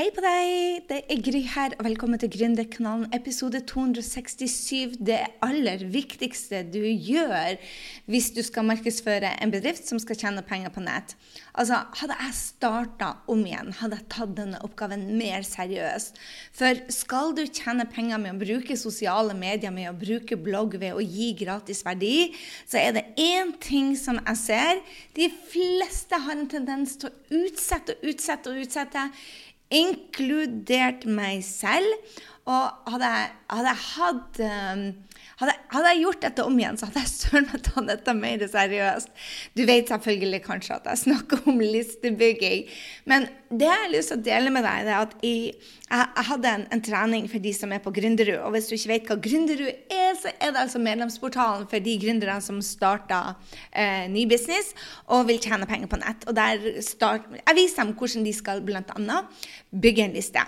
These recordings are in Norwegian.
Hei på deg! Det er Gry her, og velkommen til Gründerkanalen, episode 267. Det aller viktigste du gjør hvis du skal markedsføre en bedrift som skal tjene penger på nett. Altså, Hadde jeg starta om igjen, hadde jeg tatt denne oppgaven mer seriøst. For skal du tjene penger med å bruke sosiale medier, med å bruke blogg, ved å gi gratis verdi, så er det én ting som jeg ser. De fleste har en tendens til å utsette og utsette og utsette inkludert meg selv. Og hadde jeg, hadde jeg hatt um, hadde, hadde, jeg gjort dette om igjen, så hadde jeg søren meg tatt dette mer seriøst. Du vet selvfølgelig kanskje at jeg snakker om listebygging. Men det jeg har lyst til å dele med deg, det er at jeg, jeg hadde en, en, trening for de som er på Gründerud. Og hvis du ikke vet hva Gründerud er, så er det altså medlemsportalen for de gründerne som starter eh, ny business og vil tjene penger på nett. Og der start, Jeg viser dem hvordan de skal bl.a. bygge en liste.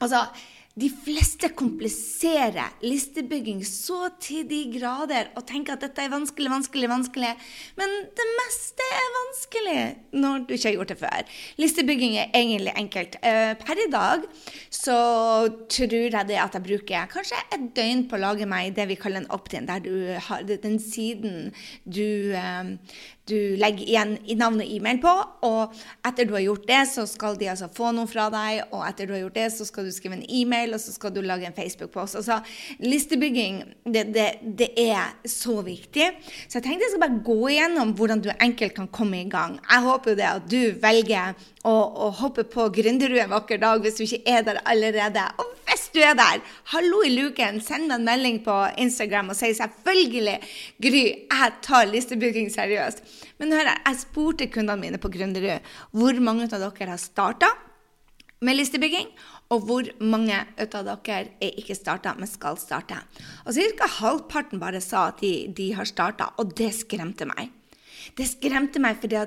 Altså, de fleste kompliserer listebygging så til de grader og tenker at dette er vanskelig, vanskelig, vanskelig. Men det meste er vanskelig når du ikke har gjort det før. Listebygging er egentlig enkelt. Eh, per i dag så tror jeg det at jeg bruker kanskje et døgn på å lage meg det vi kaller en opt-in, der du har den siden du eh, du legger igjen navn og e-mail på. Og etter du har gjort det, så skal de altså få noe fra deg. Og etter du har gjort det, så skal du skrive en e-mail, og så skal du lage en Facebook-post. Altså, listebygging, det, det, det, er så viktig. Så jeg tenkte jeg skal bare gå igjennom hvordan du enkelt kan komme i gang. Jeg håper jo det at du velger å, og hoppe på Gründerud en vakker dag hvis du ikke er der allerede. Og hvis du er der, hallo i luken, send meg en melding på Instagram og si selvfølgelig Gry, jeg tar listebygging seriøst. Men hør her, jeg spurte kundene mine på Gründerud hvor mange av dere har starta med listebygging, og hvor mange av dere er ikke starta, men skal starte. Og Ca. halvparten bare sa at de, de har starta, og det skremte meg. Det skremte meg, fordi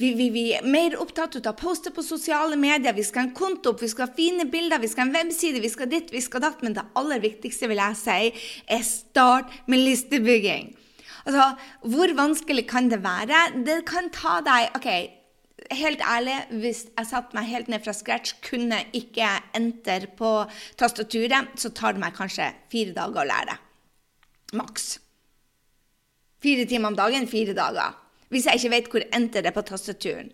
vi, vi, vi, er mer opptatt av å poste på sosiale medier. Vi skal ha en konto vi skal ha fine bilder, vi skal ha en webside, vi skal ditt, vi skal datt. Men det aller viktigste vil jeg si, er start med listebygging. Altså, Hvor vanskelig kan det være? Det kan ta deg OK, helt ærlig, hvis jeg satte meg helt ned fra scratch, kunne ikke enter på tastaturet, så tar det meg kanskje fire dager å lære. Maks. Fire timer om dagen, fire dager hvis jeg ikke vet hvor enter det på tastaturen.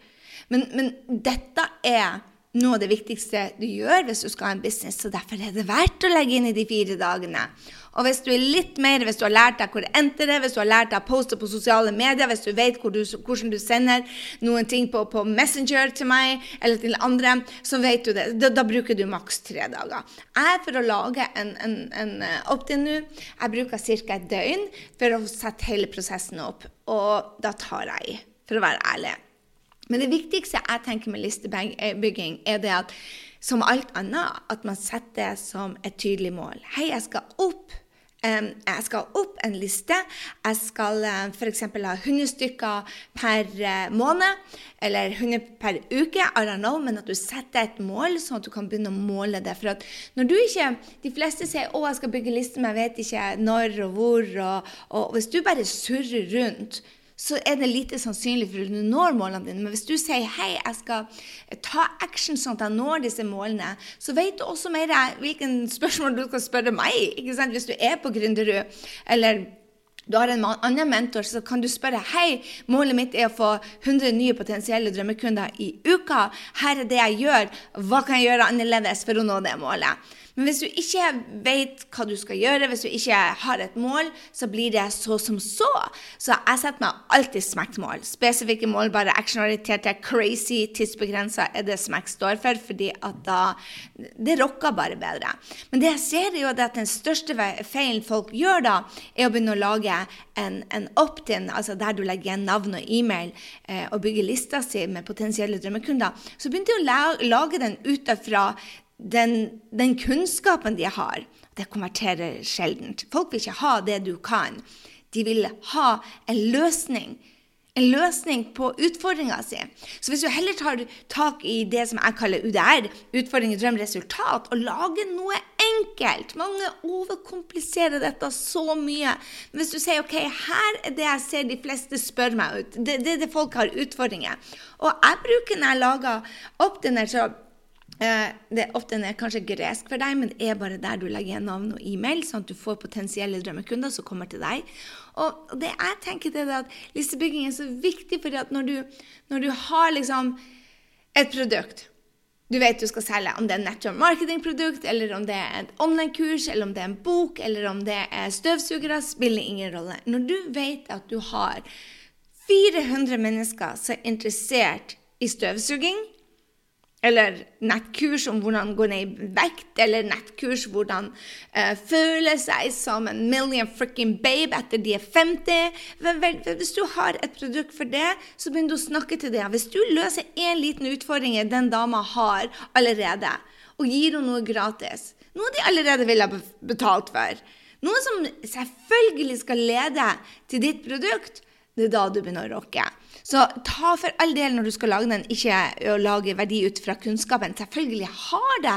Men, men, dette er noe av det viktigste du gjør hvis du skal ha en business, så derfor er det verdt å legge inn i de fire dagene. Og hvis du er litt mer, hvis du har lært deg hvor enter det, hvis du har lært deg å poste på sosiale medier, hvis du vet hvor du, hvordan du sender noen ting på, på, Messenger til meg eller til andre, så vet du det. Da, da bruker du maks tre dager. Jeg, for å lage en, en, en eh, opt-in nå, jeg bruker ca. et døgn for å sette hele prosessen opp. Og da tar jeg i, for å være ærlig. Men det viktigste jeg tenker med listebygging, er det at som alt annet, at man setter det som et tydelig mål. Hei, jeg skal opp jeg skal opp en liste. Jeg skal f.eks. ha 100 stykker per eh, måned, eller 100 per uke. I don't know, men at du setter et mål, sånn at du kan begynne å måle det. For at når du ikke De fleste sier 'Å, jeg skal bygge liste, men jeg vet ikke når og hvor'. Og, og hvis du bare surrer rundt så er det lite sannsynlig for at du når målene dine. Men hvis du sier hei, jeg skal ta action sånn at jeg når disse målene, så vet du også mer hvilken spørsmål du skal spørre meg. ikke sant? Hvis du er på Gründerud, eller du har en annen mentor, så kan du spørre hei, målet mitt er å få 100 nye potensielle drømmekunder i uka. Her er det jeg gjør. Hva kan jeg gjøre annerledes for å nå det målet? Men hvis du ikke vet hva du skal gjøre, hvis du ikke har et mål, så blir det så som så. Så jeg setter meg alltid SMACT-mål. Spesifikke mål, bare actionorienterte, crazy, tidsbegrensa er det smekk står for, fordi at da Det rocker bare bedre. Men det jeg ser, er jo at den største feilen folk gjør da, er å begynne å lage en, en opt-in, altså der du legger igjen navn og e-mail, eh, og bygger lista si med potensielle drømmekunder. Så begynte de å lage den ut fra den, den, kunnskapen de har, det konverterer sjeldent. Folk vil ikke ha det du kan. De vil ha en løsning. En løsning på utfordringa si. Så hvis du heller tar tak i det som jeg kaller UDR, utfordring, drøm, resultat, og lager noe enkelt Mange overkompliserer dette så mye. Men hvis du sier OK, her er det jeg ser de fleste spør meg ut, det er det, det folk har utfordringer. Og jeg bruker når jeg lager opp denne, så det er ofte er kanskje gresk for deg, men det er bare der du legger igjen navn og e-mail, sånn at du får potensielle drømmekunder som kommer til deg. Og det jeg tenker er at listebygging er så viktig, fordi at når du, når du har liksom et produkt du vet du skal selge, om det er et nettopp marketingprodukt, eller om det er et online-kurs, eller om det er en bok, eller om det er støvsugere, spiller ingen rolle. Når du vet at du har 400 mennesker som er interessert i støvsuging, eller nettkurs om hvordan gå ned i vekt, eller nettkurs hvordan uh, føle seg som en million freaking babe etter de er 50. Hvis du har et produkt for det, så begynner du å snakke til det. Hvis du løser én liten utfordring den dama har allerede, og gir henne noe gratis, noe de allerede ville ha betalt for, noe som selvfølgelig skal lede til ditt produkt, det er da du begynner å rocke. Så ta for all del når du skal lage den, ikke å lage verdi ut fra kunnskapen. Selvfølgelig har det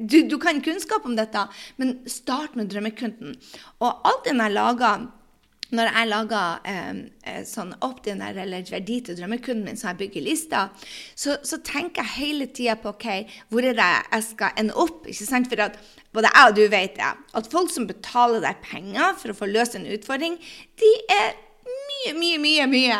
du, du, kan kunnskap om dette, men start med drømmekunden. Og alt den jeg lager når jeg lager eh, sånn opt-in-er eller verdi til drømmekunden min, så jeg bygger lister, så, så tenker jeg hele tida på ok, hvor er det jeg skal ende opp. ikke sant? For at både jeg og du vet det, at folk som betaler deg penger for å få løst en utfordring, de er mye, mye, mye mye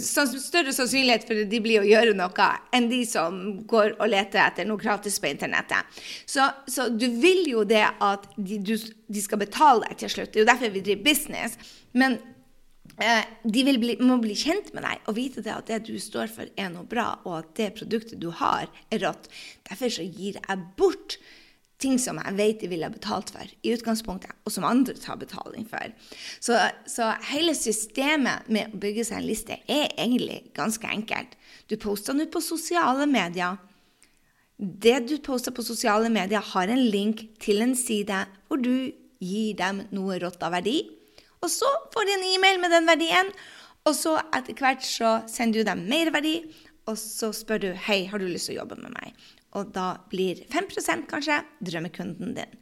større sannsynlighet for at de blir å gjøre noe, enn de som går og leter etter noe gratis på internettet. Så, så du vil jo det at de, du, de, skal betale deg til slutt. Det er jo derfor vi driver business. Men eh, de bli, må bli kjent med deg og vite det at det du står for, er noe bra, og at det produktet du har, er rått. Derfor så gir jeg bort ting som jeg vet de ville betalt for i utgangspunktet, og som andre tar betaling for. Så, så, hele systemet med å bygge seg en liste er egentlig ganske enkelt. Du poster ut på sosiale medier. Det du poster på sosiale medier, har en link til en side hvor du gir dem noe rått av verdi. Og så får de en e-mail med den verdien, og så etter hvert så sender du dem mer verdi, og så spør du hei, har du lyst til å jobbe med meg? Og da blir 5% kanskje drømmekunden din.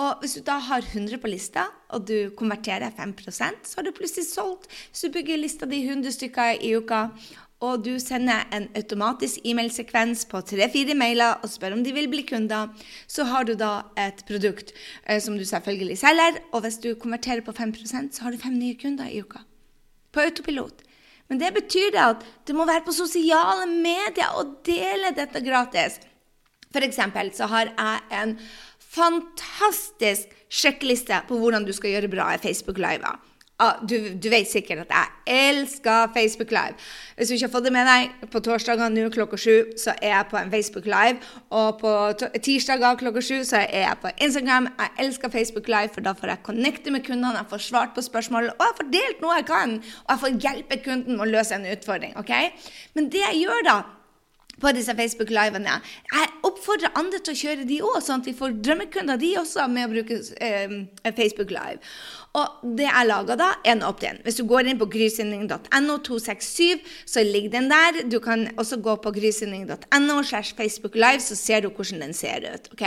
Og hvis du da har 100 på lista, og du konverterer 5% så har du plutselig solgt. Hvis du bygger lista di 100 stykker i uka, og du sender en automatisk e-mailsekvens på tre-fire mailer og spør om de vil bli kunder, så har du da et produkt eh, som du selvfølgelig selger. Og hvis du konverterer på 5% så har du fem nye kunder i uka. På autopilot. Men det betyr det at du må være på sosiale medier og dele dette gratis. Eksempel så har jeg en fantastisk sjekkliste på hvordan du skal gjøre bra i Facebook-liver. Ah, du, du, vet sikkert at jeg elsker Facebook Live. Hvis du ikke har fått det med deg, på torsdager nå klokka sju så er jeg på en Facebook Live. Og på tirsdager klokka sju så er jeg på Instagram. Jeg elsker Facebook Live, for da får jeg connecte med kundene, jeg får svart på spørsmål, og jeg får delt noe jeg kan. Og jeg får hjelpe kunden med å løse en utfordring. ok? Men det jeg gjør da, på disse Facebook-livene. Jeg oppfordrer andre til å kjøre de òg, sånn at vi får drømmekunder de også med å bruke eh, Facebook Live. Og det jeg lager da, er en opt-in. Hvis du går inn på grysynding.no 267, så ligger den der. Du kan også gå på grysynding.no slash Facebook Live, så ser du hvordan den ser ut. ok?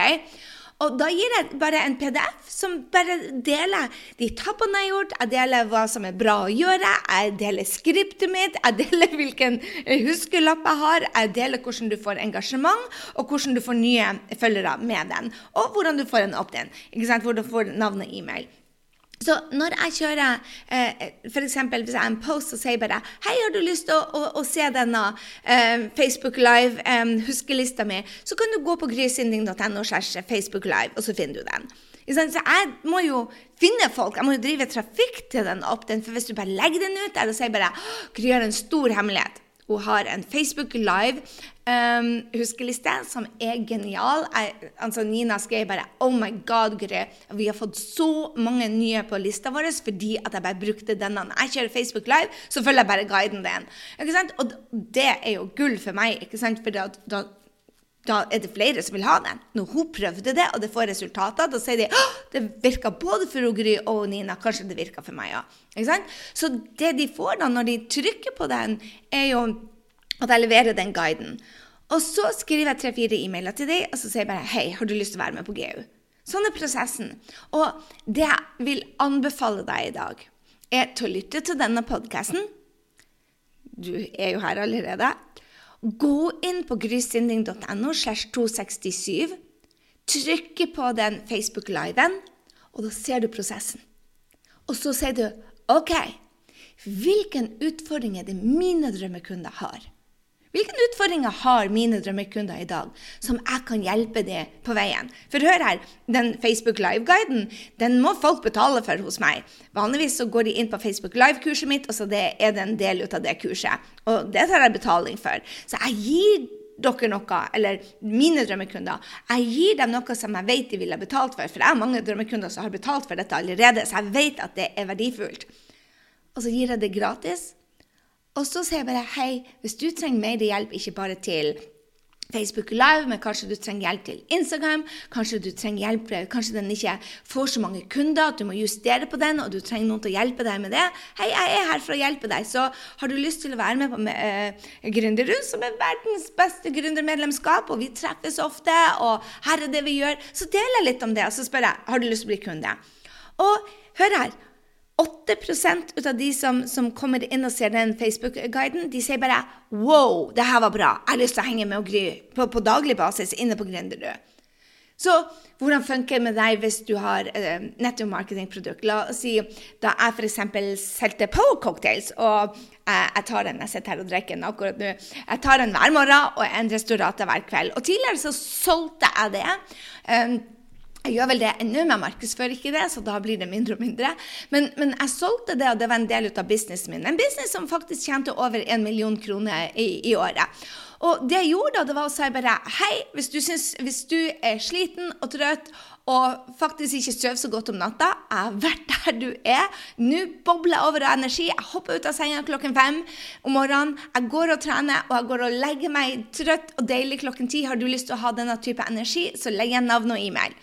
Og da gir jeg bare en PDF som bare deler de tappene jeg har gjort, jeg deler hva som er bra å gjøre, jeg deler skriptet mitt, jeg deler hvilken huskelapp jeg har, jeg deler hvordan du får engasjement, og hvordan du får nye følgere med den, og hvordan du får en opt-in, hvor du får navn og e-mail. Så når jeg kjører eh, f.eks. hvis jeg har en post og sier bare 'Hei, har du lyst til å, å, å, se denne eh, Facebook Live-huskelista eh, mi?' Så kan du gå på grysynding.no Facebook Live, og så finner du den. Så jeg må jo finne folk. Jeg må jo drive trafikk til den opp. Den, For hvis du bare legger den ut der og sier bare 'Gry har en stor hemmelighet', hun har en Facebook Live-huskeliste um, som er genial. Jeg, altså Nina skrev bare 'Oh my God, Gry, vi har fått så mange nye på lista vår fordi at jeg bare brukte denne.' Når jeg kjører Facebook Live, så følger jeg bare guiden din. Ikke sant? Og det er jo gull for meg, ikke sant? for da, da da er det flere som vil ha den. Når hun prøvde det, og det får resultater, da sier de det virka både for Gry og Nina. Kanskje det virka for meg òg. Så det de får da når de trykker på den, er jo at jeg leverer den guiden. Og så skriver jeg tre-fire e-mailer til dem, og så sier jeg bare hei, har du lyst til å være med på GU? Sånn er prosessen. Og det jeg vil anbefale deg i dag, er til å lytte til denne podkasten. Du er jo her allerede. Gå inn på grysynding.no slash 267, trykke på den Facebook-liven, og da ser du prosessen. Og så sier du OK, hvilken utfordring er det mine drømmekunder har? Hvilke utfordringer har mine drømmekunder i dag som jeg kan hjelpe dem på veien? For hør her, den Facebook Live-guiden den må folk betale for hos meg. Vanligvis så går de inn på Facebook Live-kurset mitt, og så er det en del ut av det kurset. Og det tar jeg betaling for. Så jeg gir dere noe, eller mine drømmekunder, jeg gir dem noe som jeg vet de ville betalt for. For jeg har mange drømmekunder som har betalt for dette allerede, så jeg vet at det er verdifullt. Og så gir jeg det gratis. Og så sier jeg bare hei, hvis du trenger mer hjelp, ikke bare til Facebook Live, men kanskje du trenger hjelp til Instagram. Kanskje du trenger hjelp, kanskje den ikke får så mange kunder at du må justere på den, og du trenger noen til å hjelpe deg med det. Hei, jeg er her for å hjelpe deg. Så har du lyst til å være med på uh, Gründerhus, som er verdens beste gründermedlemskap, og vi treffes ofte, og her er det vi gjør, så deler jeg litt om det, og så spør jeg har du lyst til å bli kunde. Og hør her. 8 ut av de som, som, kommer inn og ser den Facebook-guiden, de sier bare 'wow, det her var bra'. Jeg har lyst til å henge med og gry på, på daglig basis inne på Gründerud. Så hvordan funker det med deg hvis du har uh, nettopp marketingprodukt? La oss si da jeg f.eks. solgte Power Cocktails, og uh, jeg tar den jeg sitter her og drikker den akkurat nå. Jeg tar den hver morgen og en restaurant hver kveld. Og tidligere så solgte jeg det. Um, jeg gjør vel det ennå, men jeg markedsfører ikke det, så da blir det mindre og mindre. Men, men, jeg solgte det, og det var en del av businessen min. En business som faktisk tjente over en million kroner i, i året. Og det jeg gjorde da, det var å si bare Hei, hvis du, synes, hvis du er sliten og trøtt og faktisk ikke sover så godt om natta, jeg har vært der du er. Nå bobler jeg over av energi. Jeg hopper ut av senga klokken fem om morgenen. Jeg går og trener, og jeg går og legger meg trøtt og deilig klokken ti. Har du lyst til å ha denne type energi, så legger jeg navn og e-mail.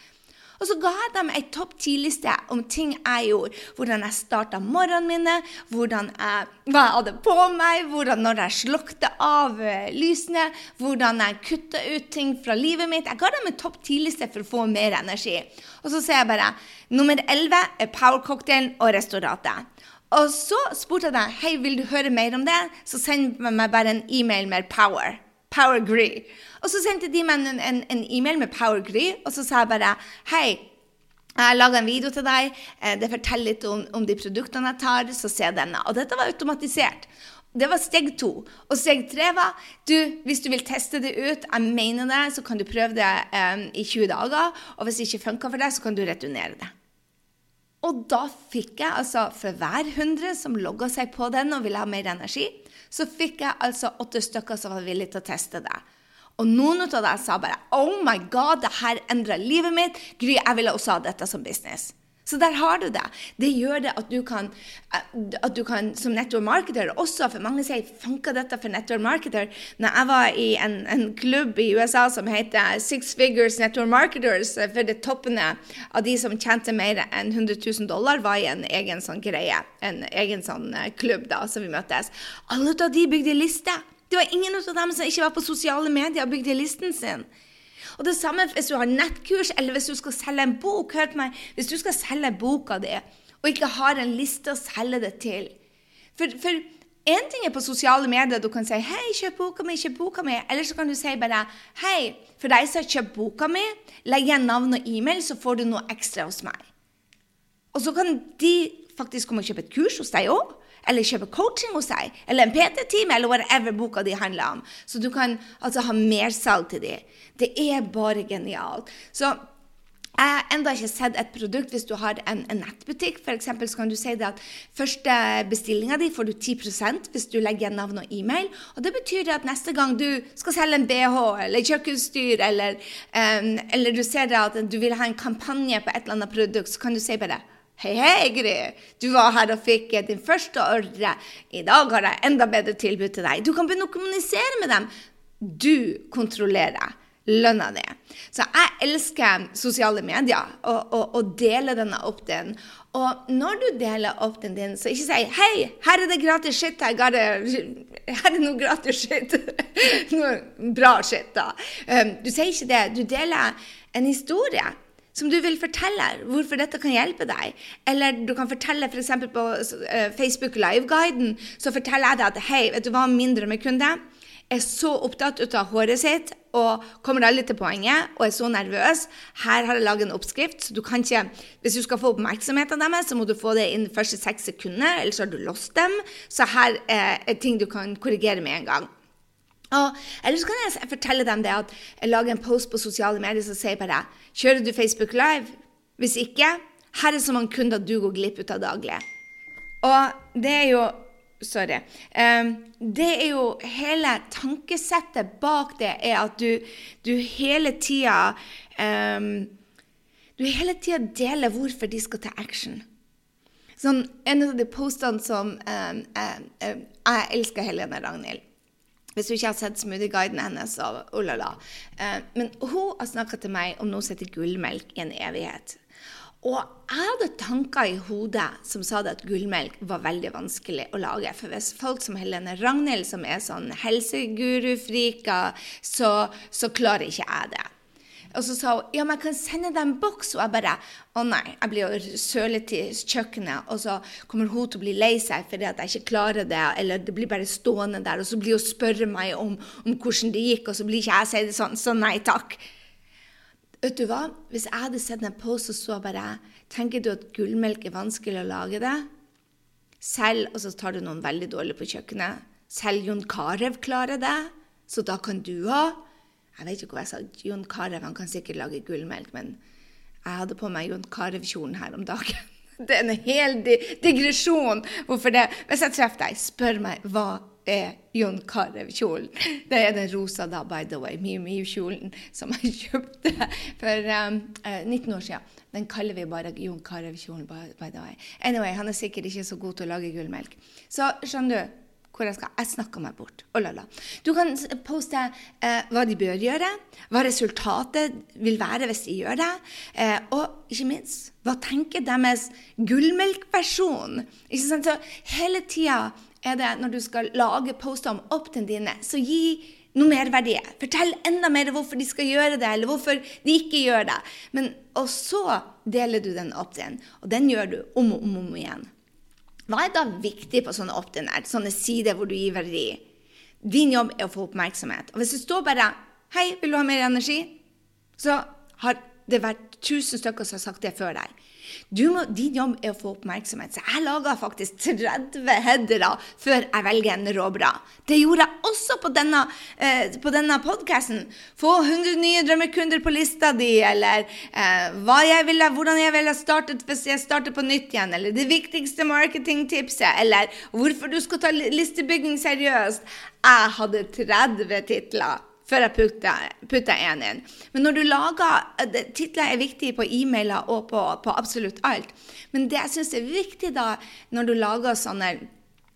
Og så ga jeg dem ei topp ti-liste om ting jeg gjorde. Hvordan jeg starta morgenen mine, hvordan jeg, hva jeg hadde på meg, hvordan når jeg slukte av eh, lysene, hvordan jeg kutta ut ting fra livet mitt. Jeg ga dem en topp ti-liste for å få mer energi. Og så sier jeg bare nummer elleve er powercocktailen og restauratet. Og så spurte jeg deg hei, vil du høre mer om det, så send meg bare en e-mail med power. Power Gree. Og så sendte de meg en, en, en e-mail med Power Gree, og så sa jeg bare Hei, jeg har laga en video til deg. Eh, det forteller litt om, om, de produktene jeg tar. Så se denne. Og dette var automatisert. Det var steg to. Og steg tre var du, hvis du vil teste det ut, jeg mener det, så kan du prøve det um, i 20 dager. Og hvis det ikke funker for deg, så kan du returnere det. Og da fikk jeg altså for hver 100 som logga seg på den og ville ha mer energi, så fikk jeg altså åtte stykker som var villige til å teste det. Og noen av dem sa bare Oh my God, det her endra livet mitt. Gry, jeg ville også ha dette som business. Så der har du det. Det gjør det at du kan, at du kan som network marketer også For mange sier 'funka dette for network marketer'? Når jeg var i en, en, klubb i USA som heter Six Figures Network Marketers, for det toppene av de som tjente mer enn 100 000 dollar, var i en egen sånn greie. En egen sånn eh, klubb da, som vi møttes. Alle av de bygde liste. Det var ingen av dem som ikke var på sosiale medier og bygde listen sin. Og det samme hvis du har nettkurs, eller hvis du skal selge en bok. Hør på meg, Hvis du skal selge boka di, og ikke har en liste å selge det til For, for en ting er på sosiale medier, du kan si 'Hei, kjøp boka mi', kjøp boka mi. Eller så kan du si bare 'Hei, for deg som har kjøpt boka mi, legg igjen navn og e-mail, så får du noe ekstra hos meg'. Og så kan de faktisk komme og kjøpe et kurs hos deg òg eller kjøpe coaching hos deg, eller en PT-time, eller whatever boka di handler om. Så du kan altså ha mersalg til dem. Det er bare genialt. Så jeg har ennå ikke sett et produkt hvis du har en, en nettbutikk. Eksempel, så kan du si det at første bestillinga di får du 10% hvis du legger igjen navn og e-mail. Og det betyr at neste gang du skal selge en BH eller kjøkkenutstyr, eller, um, eller du ser at du vil ha en kampanje på et eller annet produkt, så kan du si bare Hei, hei, Gry. Du var her og fikk din første ordre. I dag har jeg enda bedre tilbud til deg. Du kan begynne å kommunisere med dem. Du kontrollerer lønna di. Så jeg elsker sosiale medier og, og, og deler denne opp den. Og når du deler opp den din, så ikke si 'Hei, her er det gratis shit. Her er det, her er noe gratis shit.' noe bra shit, da. Um, du sier ikke det. Du deler en historie som du vil fortelle hvorfor dette kan hjelpe deg. Eller du kan fortelle f.eks. på uh, Facebook Live-guiden, så forteller jeg deg at hei, vet du hva, min drømmekunde er så opptatt ut av håret sitt og kommer aldri til poenget og er så nervøs. Her har jeg laget en oppskrift. så du kan ikke, Hvis du skal få oppmerksomheten deres, så må du få det innen første seks sekundene, ellers har du lost dem. Så her er ting du kan korrigere med en gang. Og, eller så kan jeg fortelle dem det at jeg lager en post på sosiale medier som sier bare Kjører du Facebook Live? Hvis ikke, her er så mange kunder du går glipp ut av daglig. Og det er jo Sorry. Um, det er jo hele tankesettet bak det er at du, du hele tida um, Du hele tida deler hvorfor de skal ta action. Sånn, en av de postene som um, Jeg elsker Helene Ragnhild. Hvis du ikke har sett smoothie-guiden hennes, så oh la la. Men hun har snakka til meg om noe som heter gullmelk i en evighet. Og jeg hadde tanker i hodet som sa at gullmelk var veldig vanskelig å lage. For hvis folk som Helene Ragnhild, som er sånn helsegurufrika, så, så klarer ikke jeg det. Og så sa hun ja, men jeg kan sende deg en boks. Og jeg bare å nei, jeg blir jo sølete til kjøkkenet. Og så kommer hun til å bli lei seg fordi at jeg ikke klarer det, eller det blir bare stående der. Og så blir hun spørre meg om, om hvordan det gikk, og så blir ikke jeg si det sånn. Så nei takk. Vet du hva? Hvis jeg hadde sett en post og så bare Tenker du at gullmelk er vanskelig å lage det? Selv, og så tar du noen veldig dårlig på kjøkkenet. Selv Jon Carew klarer det, så da kan du òg. Jeg vet ikke hva jeg sa. Jon Carew kan sikkert lage gullmelk, men jeg hadde på meg Jon Carew-kjolen her om dagen. Det er en hel digresjon. Hvorfor det? Hvis jeg treffer deg, spør meg hva er Jon Carew-kjolen. Det er den rosa, da, by the way, Miu Miu-kjolen som jeg kjøpte for um, uh, 19 år siden. Den kaller vi bare Jon Carew-kjolen, by, the way. Anyway, han er sikkert ikke så god til å lage gullmelk. Så skjønner du hvor jeg skal. Jeg snakker meg bort. Oh, la, la. Du kan poste eh, hva de bør gjøre, hva resultatet vil være hvis de gjør det, eh, og ikke minst hva tenker deres gullmelkperson? Ikke sant? Så hele tida er det når du skal lage poster om opt-in dine, så gi noe mer verdi. Fortell enda mer hvorfor de skal gjøre det, eller hvorfor de ikke gjør det. Men, og så deler du den opp igjen, og den gjør du om og om, om igjen. Hva er da viktig på sånne opt-in-er, sånne sider hvor du gir verdi? Din jobb er å få oppmerksomhet. Og hvis det står bare 'Hei, vil du ha mer energi?' så har det vært tusen stykker som har sagt det før deg. Må, din jobb er å få oppmerksomhet. Så jeg laga faktisk 30 headere før jeg velger en råbra. Det gjorde jeg også på denne, eh, denne podkasten. Få 100 nye drømmekunder på lista di, eller eh, jeg ville, hvordan jeg ville startet hvis jeg starter på nytt igjen, eller det viktigste marketingtipset, eller hvorfor du skal ta listebygging seriøst. Jeg hadde 30 titler før jeg putter én inn. Men når du lager eh, Titler er viktig på e-mailer og på, på, absolutt alt. Men det jeg syns er viktig da, når du lager sånne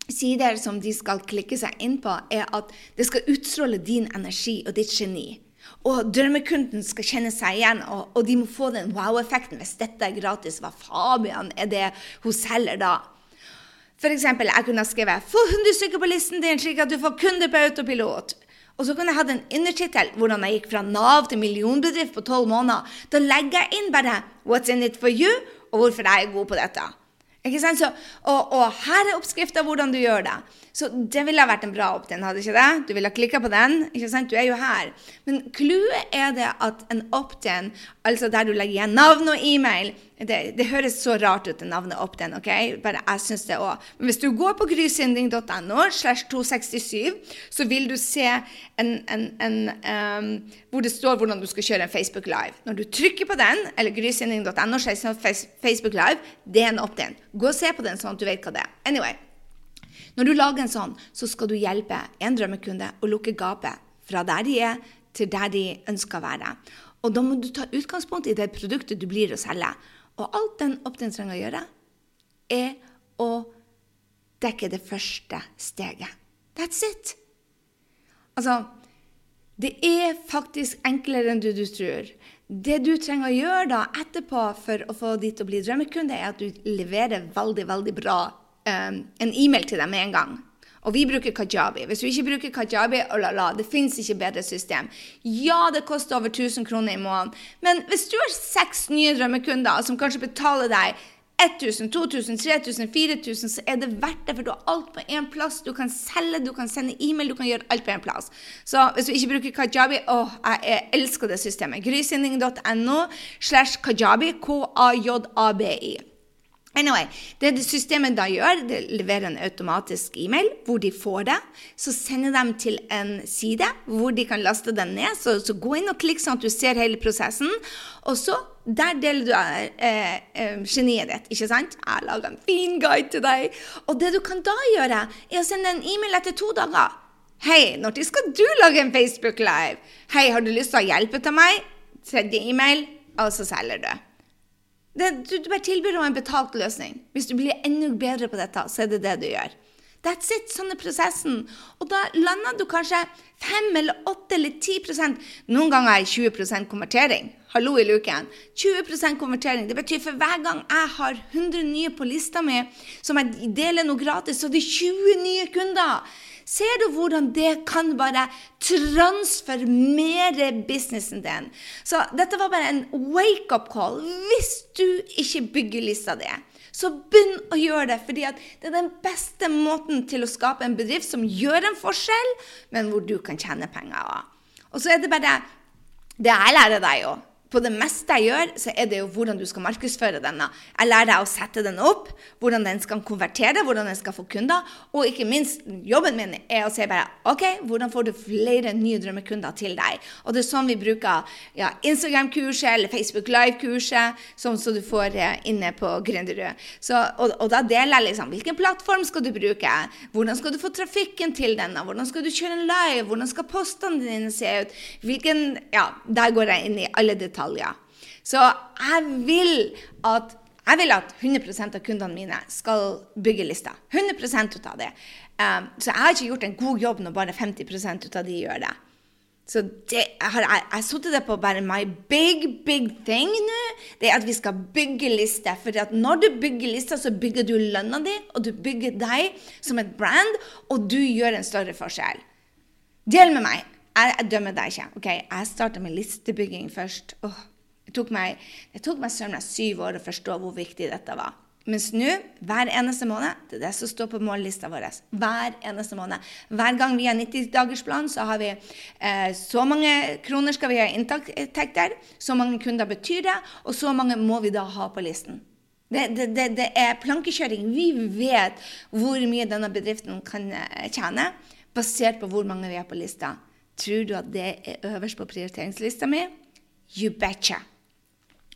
sider som de skal klikke seg inn på, er at det skal utstråle din energi og ditt geni. Og drømmekunden skal kjenne seg igjen, og, og de må få den wow-effekten. Hvis dette er gratis, hva Fabian er det hun selger da? For eksempel, jeg kunne ha skrevet 'Få 100 stykker på listen din, slik at du får kunder på autopilot'. Og så kunne jeg ha en undertittel hvordan jeg gikk fra Nav til millionbedrift på tolv måneder. Da legger jeg inn bare 'What's in it for you?' og hvorfor jeg er god på dette. Ikke sant? Så, og, og, her er oppskrifta hvordan du gjør det. Så det ville vært en bra opt-in, hadde ikke det? Du ville ha klikka på den. ikke sant? Du er jo her. Men clouet er det at en opt-in, altså der du legger igjen navn og e-mail det, det, høres så rart ut, det navnet opp den, ok? Bare jeg synes det også. Men hvis du går på grysynding.no slash 267, så vil du se en, en, en um, hvor det står hvordan du skal kjøre en Facebook Live. Når du trykker på den, eller grysynding.no slash Facebook Live, det er en opp den. Gå og se på den, sånn at du vet hva det er. Anyway. Når du lager en sånn, så skal du hjelpe en drømmekunde å lukke gapet fra der de er, til der de ønsker å være. Og da må du ta utgangspunkt i det produktet du blir å selge. Og alt den opt trenger å gjøre, er å dekke det første steget. That's it. Altså, det er faktisk enklere enn du, du tror. Det du trenger å gjøre da etterpå for å få de å bli drømmekunde, er at du leverer veldig, veldig bra um, en e-mail til dem med en gang. Og vi bruker Kajabi. Hvis du ikke bruker Kajabi, oh la la, det fins ikke bedre system. Ja, det koster over 1000 kroner i måneden, men hvis du har seks nye drømmekunder som kanskje betaler deg 1000, 2000, 3000, 4000, så er det verdt det, for du har alt på én plass. Du kan selge, du kan sende e-mail, du kan gjøre alt på én plass. Så hvis du ikke bruker Kajabi Å, jeg elsker det systemet. Grysynding.no slash kajabi, K-a-j-a-b-i. Anyway, Det systemet da gjør, det leverer en automatisk e-mail hvor de får det. Så sender de til en side hvor de kan laste den ned. Så, så gå inn og klikk sånn at du ser hele prosessen. Og så der deler du eh, eh, geniet ditt. ikke sant? Jeg har laga en fin guide til deg. Og det du kan da gjøre, er å sende en e-mail etter to dager. Hei, når skal du lage en Facebook Live? Hei, har du lyst til å hjelpe til meg? Tredje e-mail, og så selger du. Det, du, du, bare tilbyr en betalt løsning. Hvis du blir enda bedre på dette, så er det det du gjør. That's it. Sånn er prosessen. Og da lander du kanskje 5 eller 8 eller 10% Noen ganger er 20% konvertering. Hallo i luken. 20% konvertering. Det betyr for hver gang jeg har 100 nye på lista mi, som jeg deler noe gratis, så er det 20 nye kunder. Ser du hvordan det kan bare transformere businessen din? Så dette var bare en wake-up call hvis du ikke bygger lista di. Så begynn å gjøre det, fordi det er den beste måten til å skape en bedrift som gjør en forskjell, men hvor du kan tjene penger. Og så er det bare Det jeg lærer deg jo, på det meste jeg gjør, så er det jo hvordan du skal markedsføre denne. Jeg lærer deg å sette den opp, hvordan den skal konvertere, hvordan den skal få kunder. Og ikke minst, jobben min er å si bare OK, hvordan får du flere nye drømmekunder til deg? Og det er sånn vi bruker ja, Instagram-kurset eller Facebook Live-kurset, sånn som du får eh, inne på Gründerud. Og, og, da deler jeg liksom hvilken plattform skal du bruke, hvordan skal du få trafikken til denne, hvordan skal du kjøre en live, hvordan skal postene dine se ut, hvilken Ja, der går jeg inn i alle detaljer detaljer. Så jeg vil at, jeg vil at 100% av kundene mine skal bygge lister. 100 ut av det. Um, så jeg har ikke gjort en god jobb når bare 50 ut av de gjør det. Så det, jeg har jeg, sittet det på bare my big, big thing nå. Det er at vi skal bygge lister. For når du bygger lister, så bygger du lønna di, og du bygger deg som et brand, og du gjør en større forskjell. Del med meg jeg, jeg, dømmer deg ikke. ok? Jeg starta med listebygging først. Oh, det tok meg, det tok meg syv år å forstå hvor viktig dette var. Mens nå, hver eneste måned, det er det som står på mållista vår. Hver eneste måned. Hver gang vi har 90-dagersplan, så har vi eh, så mange kroner skal vi ha inntekter, så mange kunder betyr det, og så mange må vi da ha på listen. Det, det, det, det er plankekjøring. Vi vet hvor mye denne bedriften kan eh, tjene, basert på hvor mange vi har på lista. Tror du at det er øverst på prioriteringslista mi? You betcha.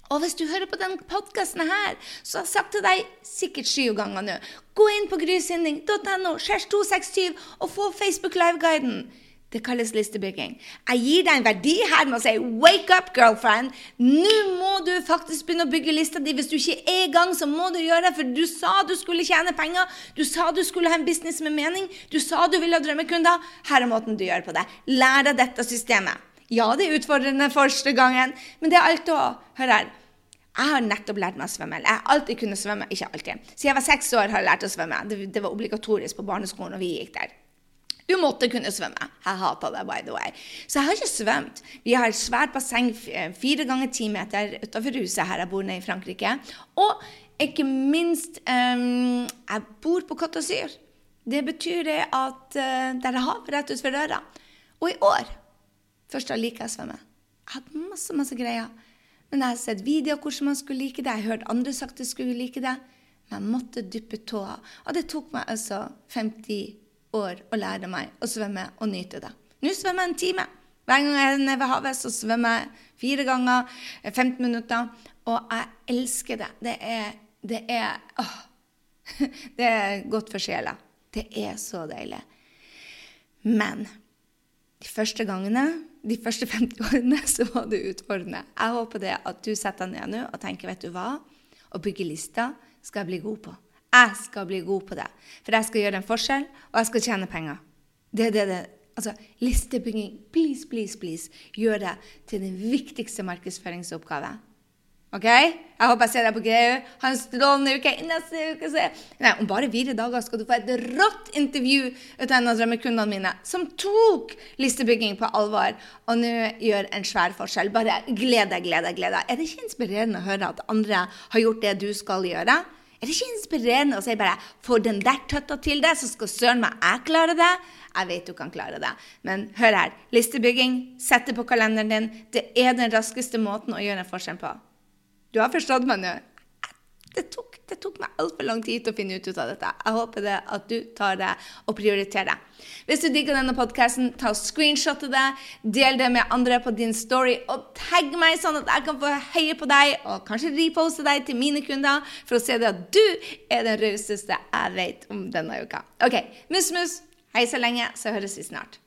Og hvis du hører på denne podkasten her, så har jeg sagt til deg sikkert sju ganger nå Gå inn på grysynding.no, 267 og få Facebook Live-guiden. Det kalles listebygging. Jeg gir deg en verdi her med å si 'wake up, girlfriend'. Nå må du faktisk begynne å bygge lista di. Hvis du ikke er i gang, så må du gjøre det. For du sa du skulle tjene penger. Du sa du skulle ha en business med mening. Du sa du ville ha drømmekunder. Her er måten du gjør på det. Lær deg dette systemet. Ja, det er utfordrende første gangen, men det er alt å Hør her. Jeg har nettopp lært meg å svømme. Jeg har alltid kunnet svømme. Ikke alltid. Siden jeg var seks år, har jeg lært å svømme. Det, det var obligatorisk på barneskolen, og vi gikk der. Du måtte kunne svømme. Jeg hata det, by the way. Så jeg har ikke svømt. Vi har et svært basseng fire ganger ti meter utenfor huset her jeg bor nede i Frankrike. Og ikke minst um, Jeg bor på Côte d'Azur. Det betyr det at uh, der er hav rett utenfor døra. Og i år Først da liker jeg å svømme. Jeg har hatt masse, masse greier. Men jeg har sett videoer hvordan man skulle like det. Jeg har hørt andre sagt de skulle like det. Men jeg måtte dyppe tåa. Og det tok meg altså 50 år å lære meg å svømme og nyte det. Nå svømmer jeg en time. Hver gang jeg er nede ved havet, så svømmer jeg fire ganger 15 eh, minutter. Og jeg elsker det. Det er, det er åh, Det er godt for sjela. Det er så deilig. Men de første gangene, de første 50 årene, så var det utfordrende. Jeg håper det at du setter deg ned nå og tenker, vet du hva, å bygge lister skal jeg bli god på. Jeg skal bli god på det. For jeg skal gjøre en forskjell, og jeg skal tjene penger. Det er det det Altså, listebygging, please, please, please, gjør det til den viktigste markedsføringsoppgave. OK? Jeg håper jeg ser deg på GU. Ha en strålende uke. Neste uke så Nei, Om bare fire dager skal du få et rått intervju ut av en av drømmekundene mine som tok listebygging på alvor og nå gjør en svær forskjell. Bare gled deg, gled deg, gled deg. Er det ikke inspirerende å høre at andre har gjort det du skal gjøre? Er det ikke inspirerende å si bare 'få den der tøtta til deg, så skal søren meg jeg klare det'? Jeg vet du kan klare det. Men hør her. Listebygging, sett det på kalenderen din. Det er den raskeste måten å gjøre en forskjell på. Du har forstått meg nå? Det tok, det tok meg altfor lang tid til å finne ut av dette. Jeg håper det at du tar det og prioriterer det. Hvis du digger denne podkasten, ta og det. Del det med andre på din story, og tagg meg, sånn at jeg kan få heie på deg og kanskje reposte deg til mine kunder for å se det at du er den rauseste jeg vet om denne uka. OK, mus-mus. Hei så lenge, så høres vi snart.